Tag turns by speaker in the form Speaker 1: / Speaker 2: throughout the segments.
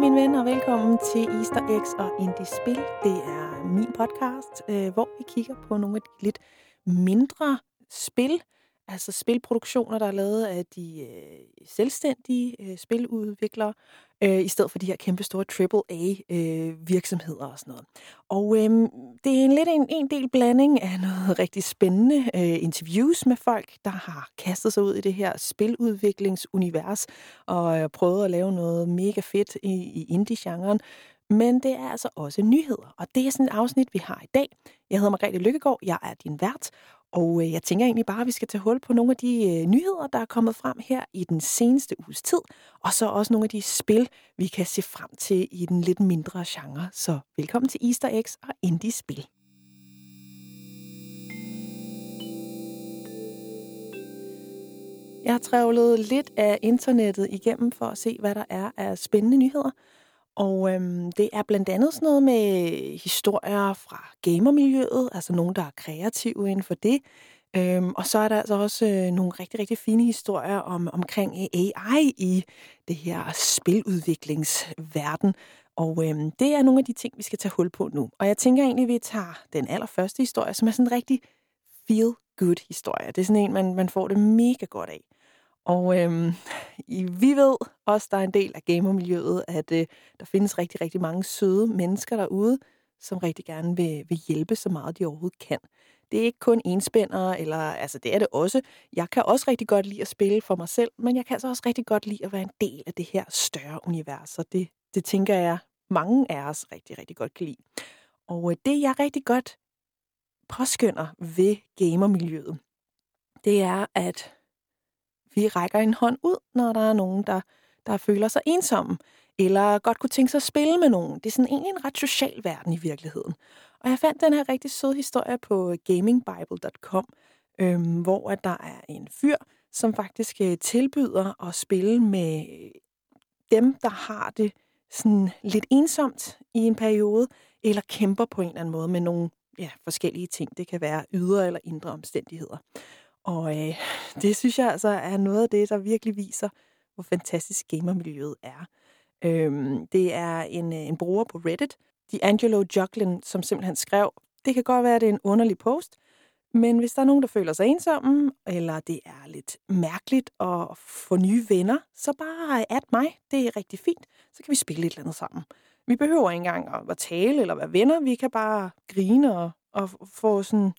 Speaker 1: min ven, og velkommen til Easter Eggs og Indie Spil. Det er min podcast, øh, hvor vi kigger på nogle af de lidt mindre spil, altså spilproduktioner, der er lavet af de øh, selvstændige øh, spiludviklere, øh, i stedet for de her kæmpe store AAA-virksomheder øh, og sådan noget. Og øh, det er en lidt en, en del blanding af noget rigtig spændende øh, interviews med folk, der har kastet sig ud i det her spiludviklingsunivers og øh, prøvet at lave noget mega fedt i, i indie-genren. Men det er altså også nyheder, og det er sådan et afsnit, vi har i dag. Jeg hedder Margrethe Lykkegaard, jeg er din vært, og øh, jeg tænker egentlig bare, at vi skal tage hul på nogle af de øh, nyheder, der er kommet frem her i den seneste uges tid, og så også nogle af de spil, vi kan se frem til i den lidt mindre genre. Så velkommen til Easter Eggs og Indie Spil. Jeg har trævlet lidt af internettet igennem for at se, hvad der er af spændende nyheder. Og øhm, det er blandt andet sådan noget med historier fra gamermiljøet, altså nogen, der er kreative inden for det. Øhm, og så er der altså også øh, nogle rigtig, rigtig fine historier om, omkring AI i det her spiludviklingsverden. Og øhm, det er nogle af de ting, vi skal tage hul på nu. Og jeg tænker egentlig, at vi tager den allerførste historie, som er sådan en rigtig feel-good historie. Det er sådan en, man, man får det mega godt af. Og øhm, vi ved også, der er en del af gamermiljøet, at øh, der findes rigtig, rigtig mange søde mennesker derude, som rigtig gerne vil, vil hjælpe så meget, de overhovedet kan. Det er ikke kun enspændere, eller altså det er det også. Jeg kan også rigtig godt lide at spille for mig selv, men jeg kan altså også rigtig godt lide at være en del af det her større univers, og det, det tænker jeg, mange af os rigtig, rigtig godt kan lide. Og øh, det, jeg rigtig godt påskynder ved gamermiljøet, det er, at vi rækker en hånd ud, når der er nogen, der, der føler sig ensomme, eller godt kunne tænke sig at spille med nogen. Det er sådan egentlig en ret social verden i virkeligheden. Og jeg fandt den her rigtig søde historie på gamingbible.com, øhm, hvor at der er en fyr, som faktisk øh, tilbyder at spille med øh, dem, der har det sådan lidt ensomt i en periode, eller kæmper på en eller anden måde med nogle ja, forskellige ting. Det kan være ydre eller indre omstændigheder. Og øh, det synes jeg altså er noget af det, der virkelig viser, hvor fantastisk gamermiljøet er. Øhm, det er en, øh, en bruger på Reddit, D'Angelo Juglin, som simpelthen skrev, det kan godt være, at det er en underlig post, men hvis der er nogen, der føler sig ensomme, eller det er lidt mærkeligt at få nye venner, så bare at mig. Det er rigtig fint. Så kan vi spille et eller andet sammen. Vi behøver ikke engang at tale eller være venner. Vi kan bare grine og, og få sådan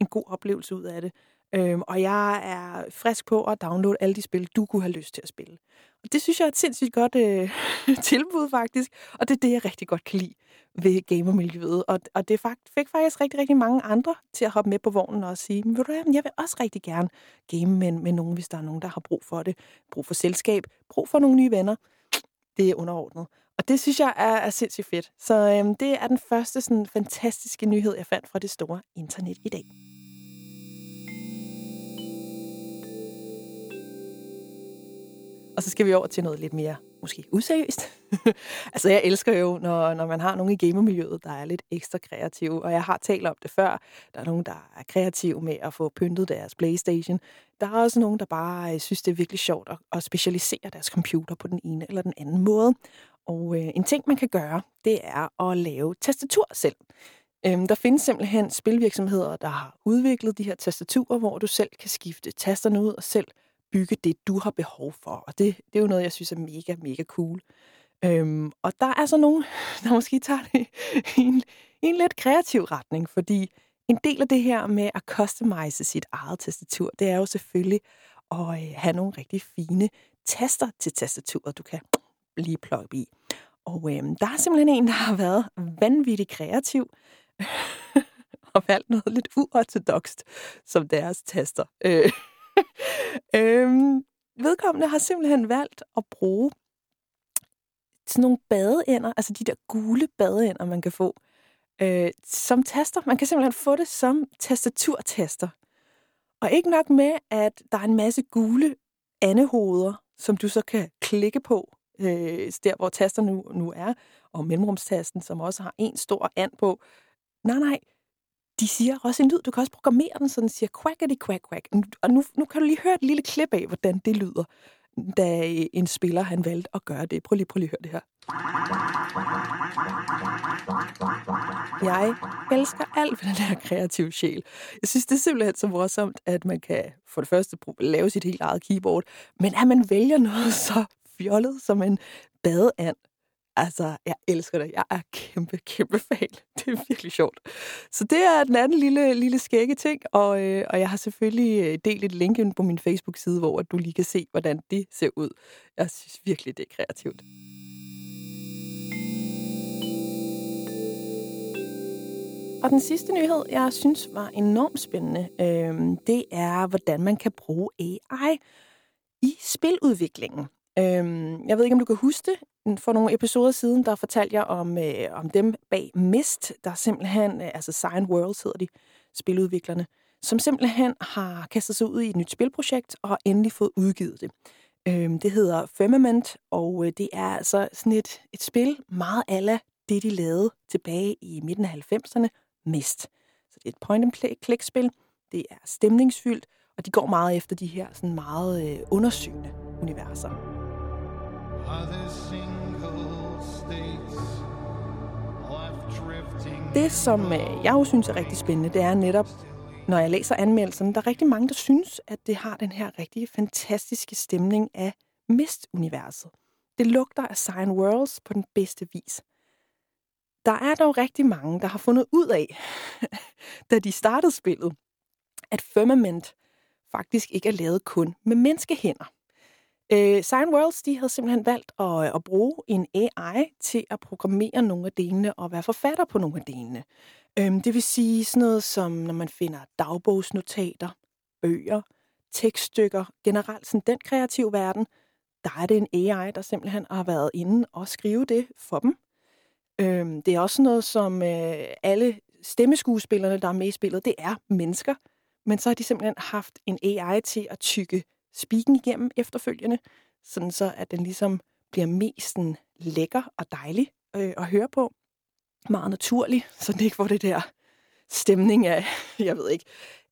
Speaker 1: en god oplevelse ud af det. Øhm, og jeg er frisk på at downloade alle de spil, du kunne have lyst til at spille. Og det synes jeg er et sindssygt godt øh, tilbud faktisk, og det er det, jeg rigtig godt kan lide ved gamermiljøet. Og, og det fik faktisk rigtig, rigtig mange andre til at hoppe med på vognen og sige, men ved du hvad, jeg vil også rigtig gerne game med, med nogen, hvis der er nogen, der har brug for det. Brug for selskab, brug for nogle nye venner. Det er underordnet. Og det synes jeg er, er sindssygt fedt. Så øhm, det er den første sådan, fantastiske nyhed, jeg fandt fra det store internet i dag. Og så skal vi over til noget lidt mere, måske useriøst. altså, jeg elsker jo, når, når man har nogen i gamermiljøet, der er lidt ekstra kreative. Og jeg har talt om det før. Der er nogen, der er kreative med at få pyntet deres Playstation. Der er også nogen, der bare øh, synes, det er virkelig sjovt at, at specialisere deres computer på den ene eller den anden måde. Og øh, en ting, man kan gøre, det er at lave tastatur selv. Øhm, der findes simpelthen spilvirksomheder, der har udviklet de her tastaturer, hvor du selv kan skifte tasterne ud og selv bygge det, du har behov for. Og det, det er jo noget, jeg synes er mega, mega cool. Øhm, og der er så nogen, der måske tager det i en, i en lidt kreativ retning, fordi en del af det her med at customize sit eget tastatur, det er jo selvfølgelig at øh, have nogle rigtig fine taster til tastaturet, du kan lige plukke i. Og øhm, der er simpelthen en, der har været vanvittigt kreativ og valgt noget lidt uortodokst som deres taster. Øh, øhm, vedkommende har simpelthen valgt at bruge sådan nogle badeænder, altså de der gule badeænder, man kan få, øh, som taster. Man kan simpelthen få det som tastaturtaster. Og ikke nok med, at der er en masse gule andehoveder, som du så kan klikke på, øh, der hvor taster nu, nu er, og mellemrumstasten, som også har en stor and på. Nej, nej, de siger også en lyd. Du kan også programmere den, så den siger quackity quack quack. Og nu, nu kan du lige høre et lille klip af, hvordan det lyder. da øh, en spiller han valgte at gøre det. Prøv lige, prøv lige at høre det her. Jeg elsker alt ved den her kreative sjæl. Jeg synes, det er simpelthen så morsomt, at man kan for det første lave sit helt eget keyboard, men at man vælger noget så fjollet som en badeand, Altså, jeg elsker det. Jeg er kæmpe, kæmpe fan. Det er virkelig sjovt. Så det er den anden lille, lille skægge ting, og, øh, og jeg har selvfølgelig øh, delt et link ind på min Facebook-side, hvor du lige kan se, hvordan det ser ud. Jeg synes virkelig, det er kreativt. Og den sidste nyhed, jeg synes var enormt spændende, øh, det er, hvordan man kan bruge AI i spiludviklingen. Øhm, jeg ved ikke, om du kan huske det. For nogle episoder siden, der fortalte jeg om, øh, om dem bag Mist, der simpelthen, øh, altså Sign Worlds hedder de, spiludviklerne, som simpelthen har kastet sig ud i et nyt spilprojekt og har endelig fået udgivet det. Øhm, det hedder Firmament, og øh, det er altså sådan et, et spil meget ala det, de lavede tilbage i midten af 90'erne, Mist. Så det er et point-and-click-spil. Det er stemningsfyldt, og de går meget efter de her sådan meget øh, undersøgende universer. Det, som øh, jeg jo synes er rigtig spændende, det er netop, når jeg læser anmeldelserne, der er rigtig mange, der synes, at det har den her rigtig fantastiske stemning af Mist-universet. Det lugter af Sign Worlds på den bedste vis. Der er dog rigtig mange, der har fundet ud af, da de startede spillet, at Firmament faktisk ikke er lavet kun med menneskehænder. Øh, Sign Worlds de havde simpelthen valgt at, øh, at bruge en AI til at programmere nogle af delene og være forfatter på nogle af delene. Øh, det vil sige sådan noget som, når man finder dagbogsnotater, bøger, tekststykker, generelt sådan den kreative verden, der er det en AI, der simpelthen har været inde og skrive det for dem. Øh, det er også noget, som øh, alle stemmeskuespillerne, der er med i spillet, det er mennesker. Men så har de simpelthen haft en AI til at tykke spiken igennem efterfølgende, sådan så at den ligesom bliver mest sådan, lækker og dejlig øh, at høre på. Meget naturlig, så det ikke får det der stemning af, jeg ved ikke,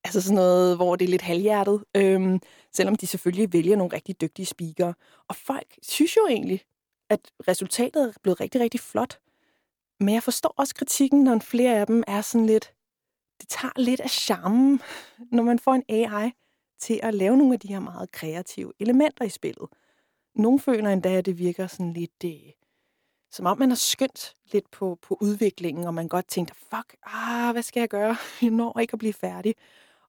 Speaker 1: altså sådan noget, hvor det er lidt halvhjertet, øhm, selvom de selvfølgelig vælger nogle rigtig dygtige speakere. Og folk synes jo egentlig, at resultatet er blevet rigtig, rigtig flot. Men jeg forstår også kritikken, når flere af dem er sådan lidt, det tager lidt af charmen, når man får en AI, til at lave nogle af de her meget kreative elementer i spillet. Nogle føler endda, at det virker sådan lidt... Øh, som om man har skyndt lidt på, på udviklingen, og man godt tænker, fuck, ah, hvad skal jeg gøre? Jeg når ikke at blive færdig.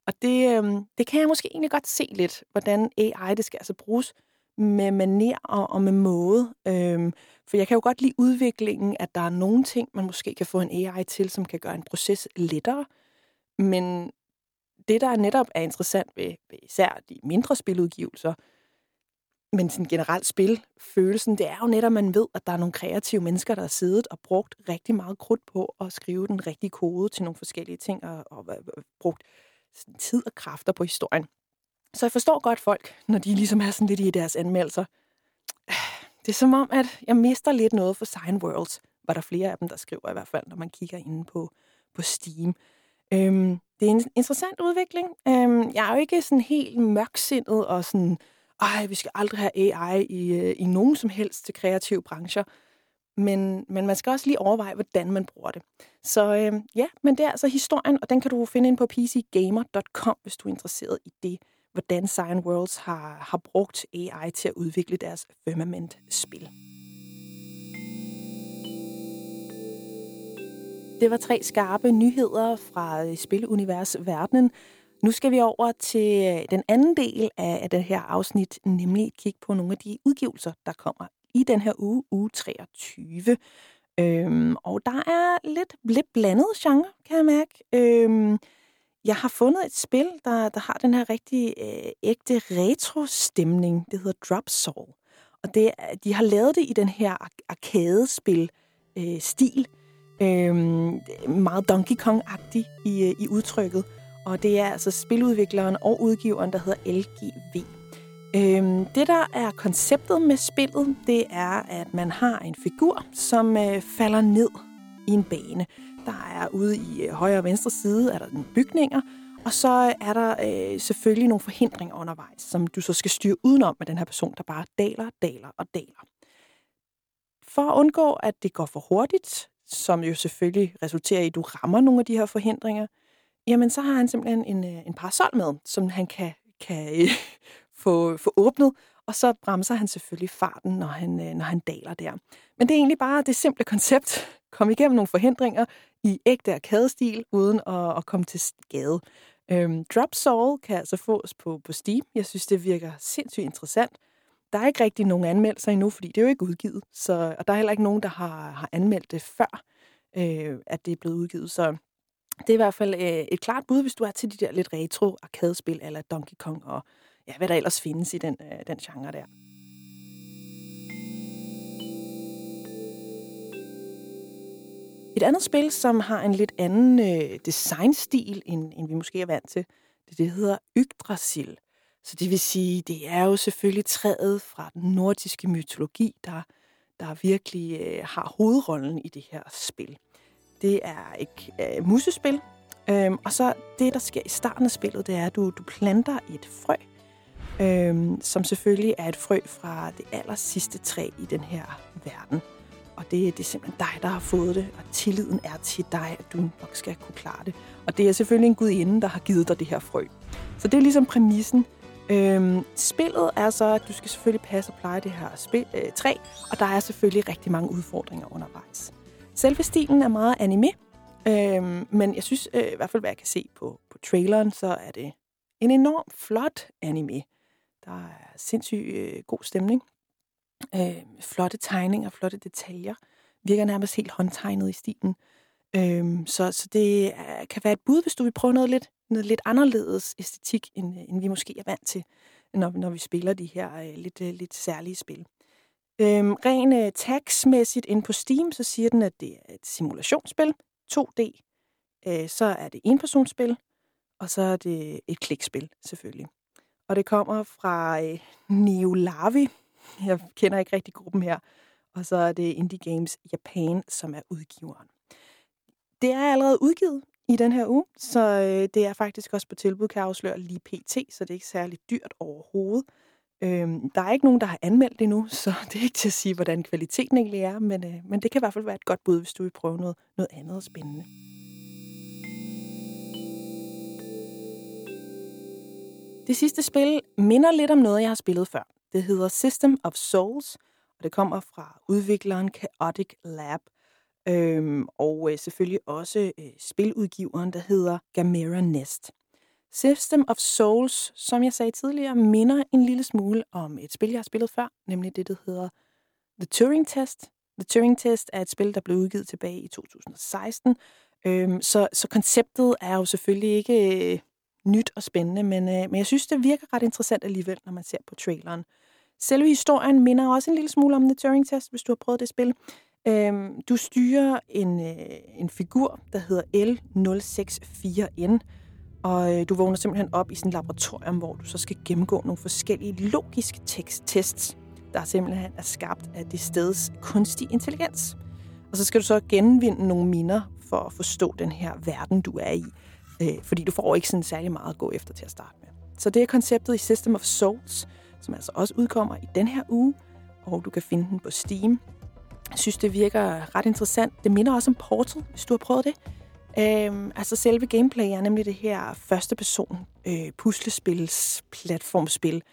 Speaker 1: Og det, øh, det kan jeg måske egentlig godt se lidt, hvordan AI det skal altså bruges med maner og, og med måde. Øhm, for jeg kan jo godt lide udviklingen, at der er nogle ting, man måske kan få en AI til, som kan gøre en proces lettere. Men det, der netop er interessant ved, ved især de mindre spiludgivelser, men sådan generelt spilfølelsen, det er jo netop, at man ved, at der er nogle kreative mennesker, der har siddet og brugt rigtig meget krudt på at skrive den rigtige kode til nogle forskellige ting, og, og, og brugt tid og kræfter på historien. Så jeg forstår godt folk, når de ligesom er sådan lidt i deres anmeldelser. Det er som om, at jeg mister lidt noget for Sign Worlds, var der flere af dem, der skriver i hvert fald, når man kigger inde på, på Steam. Øhm, det er en interessant udvikling. Øhm, jeg er jo ikke sådan helt mørksindet og sådan, ej, vi skal aldrig have AI i, øh, i nogen som helst til kreative brancher. Men, men man skal også lige overveje, hvordan man bruger det. Så øhm, ja, men det er altså historien, og den kan du finde ind på pcgamer.com, hvis du er interesseret i det, hvordan Sign Worlds har, har brugt AI til at udvikle deres Firmament-spil. Det var tre skarpe nyheder fra øh, Spilunivers verdenen. Nu skal vi over til øh, den anden del af det her afsnit, nemlig kigge på nogle af de udgivelser, der kommer i den her uge, uge 23. Øhm, og der er lidt, lidt blandet genre, kan jeg mærke. Øhm, jeg har fundet et spil, der, der har den her rigtig øh, ægte retro-stemning. Det hedder Drop Soul. Og det, de har lavet det i den her arcade-spil-stil. Øh, øh, meget Donkey Kong-agtig i, øh, i udtrykket. Og det er altså spiludvikleren og udgiveren, der hedder LGV. Øhm, det, der er konceptet med spillet, det er, at man har en figur, som øh, falder ned i en bane. Der er ude i øh, højre og venstre side er der nogle bygninger, og så er der øh, selvfølgelig nogle forhindringer undervejs, som du så skal styre udenom med den her person, der bare daler, daler og daler. For at undgå, at det går for hurtigt, som jo selvfølgelig resulterer i, at du rammer nogle af de her forhindringer, jamen så har han simpelthen en, øh, en parasol med, som han kan, kan øh, få, få åbnet, og så bremser han selvfølgelig farten, når han, øh, når han daler der. Men det er egentlig bare det simple koncept. Kom igennem nogle forhindringer i ægte arkadestil, uden at, at komme til skade. Øhm, Drop Soul kan altså fås på, på Steam. Jeg synes, det virker sindssygt interessant. Der er ikke rigtig nogen anmeldelser endnu, fordi det er jo ikke udgivet. Så, og der er heller ikke nogen, der har, har anmeldt det før, øh, at det er blevet udgivet. Så det er i hvert fald øh, et klart bud, hvis du er til de der lidt retro arkadespil, eller Donkey Kong og ja, hvad der ellers findes i den, øh, den genre der. Et andet spil, som har en lidt anden øh, designstil, end, end vi måske er vant til, det, det hedder Yggdrasil. Så det vil sige, det er jo selvfølgelig træet fra den nordiske mytologi, der, der virkelig øh, har hovedrollen i det her spil. Det er et øh, musespil, øhm, og så det, der sker i starten af spillet, det er, at du, du planter et frø, øhm, som selvfølgelig er et frø fra det aller sidste træ i den her verden. Og det, det er simpelthen dig, der har fået det, og tilliden er til dig, at du nok skal kunne klare det. Og det er selvfølgelig en gudinde, der har givet dig det her frø. Så det er ligesom præmissen. Øhm, spillet er så, at du skal selvfølgelig passe og pleje det her spil, øh, træ, og der er selvfølgelig rigtig mange udfordringer undervejs. Selve stilen er meget anime, øhm, men jeg synes øh, i hvert fald, hvad jeg kan se på, på traileren, så er det en enorm flot anime. Der er sindssygt øh, god stemning. Øh, flotte tegninger, flotte detaljer. Virker nærmest helt håndtegnet i stilen. Øh, så, så det er, kan være et bud, hvis du vil prøve noget lidt, noget lidt anderledes æstetik, end, øh, end vi måske er vant til, når, når vi spiller de her øh, lidt, øh, lidt særlige spil. Øhm, ren øh, tagsmæssigt ind på Steam, så siger den, at det er et simulationsspil, 2D. Øh, så er det enpersonsspil, og så er det et klikspil, selvfølgelig. Og det kommer fra øh, Neolavi. Jeg kender ikke rigtig gruppen her. Og så er det Indie Games Japan, som er udgiveren. Det er allerede udgivet i den her uge, så øh, det er faktisk også på tilbud, kan jeg afsløre lige pt, så det er ikke særlig dyrt overhovedet. Øhm, der er ikke nogen, der har anmeldt det endnu, så det er ikke til at sige, hvordan kvaliteten egentlig er, men, øh, men det kan i hvert fald være et godt bud, hvis du vil prøve noget, noget andet spændende. Det sidste spil minder lidt om noget, jeg har spillet før. Det hedder System of Souls, og det kommer fra udvikleren Chaotic Lab. Øhm, og øh, selvfølgelig også øh, spiludgiveren, der hedder Gamera Nest. System of Souls, som jeg sagde tidligere, minder en lille smule om et spil, jeg har spillet før, nemlig det, der hedder The Turing Test. The Turing Test er et spil, der blev udgivet tilbage i 2016, øhm, så, så konceptet er jo selvfølgelig ikke øh, nyt og spændende, men, øh, men jeg synes, det virker ret interessant alligevel, når man ser på traileren. Selve historien minder også en lille smule om The Turing Test, hvis du har prøvet det spil. Øhm, du styrer en, øh, en figur, der hedder L064N, og øh, du vågner simpelthen op i sådan et laboratorium, hvor du så skal gennemgå nogle forskellige logiske teksttests, der simpelthen er skabt af det steds kunstig intelligens. Og så skal du så genvinde nogle minder for at forstå den her verden, du er i. Øh, fordi du får ikke sådan særlig meget at gå efter til at starte med. Så det er konceptet i System of Souls, som altså også udkommer i den her uge, og du kan finde den på Steam. Jeg synes, det virker ret interessant. Det minder også om Portal, hvis du har prøvet det. Øhm, altså selve gameplay er nemlig det her første person øh, puslespils platformspil,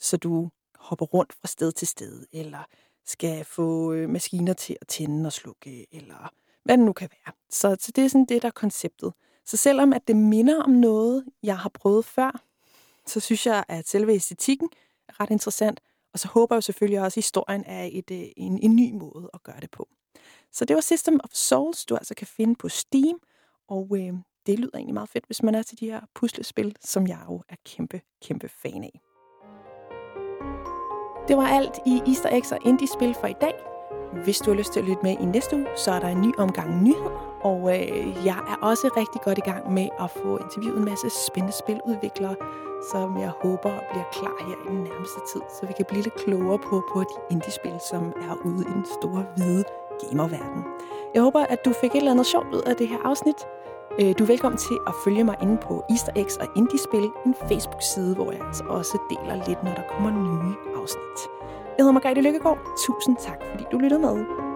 Speaker 1: så du hopper rundt fra sted til sted, eller skal få øh, maskiner til at tænde og slukke, eller hvad det nu kan være. Så, så det er sådan det, der er konceptet. Så selvom at det minder om noget, jeg har prøvet før, så synes jeg, at selve æstetikken er ret interessant. Og så håber jeg selvfølgelig også, at historien er et, øh, en, en ny måde at gøre det på. Så det var System of Souls, du altså kan finde på Steam. Og øh, det lyder egentlig meget fedt, hvis man er til de her puslespil, som jeg jo er kæmpe, kæmpe fan af. Det var alt i Easter Eggs og Indie-spil for i dag. Hvis du har lyst til at lytte med i næste uge, så er der en ny omgang nyheder, og øh, jeg er også rigtig godt i gang med at få interviewet en masse spændende spiludviklere, som jeg håber bliver klar her i den nærmeste tid, så vi kan blive lidt klogere på, på de indie-spil, som er ude i den store, hvide gamerverden. Jeg håber, at du fik et eller andet sjovt ud af det her afsnit. Øh, du er velkommen til at følge mig inde på Easter Eggs og Indiespil, en Facebook-side, hvor jeg altså også deler lidt, når der kommer nye afsnit. Jeg hedder Margrethe Lykkegaard. Tusind tak, fordi du lyttede med.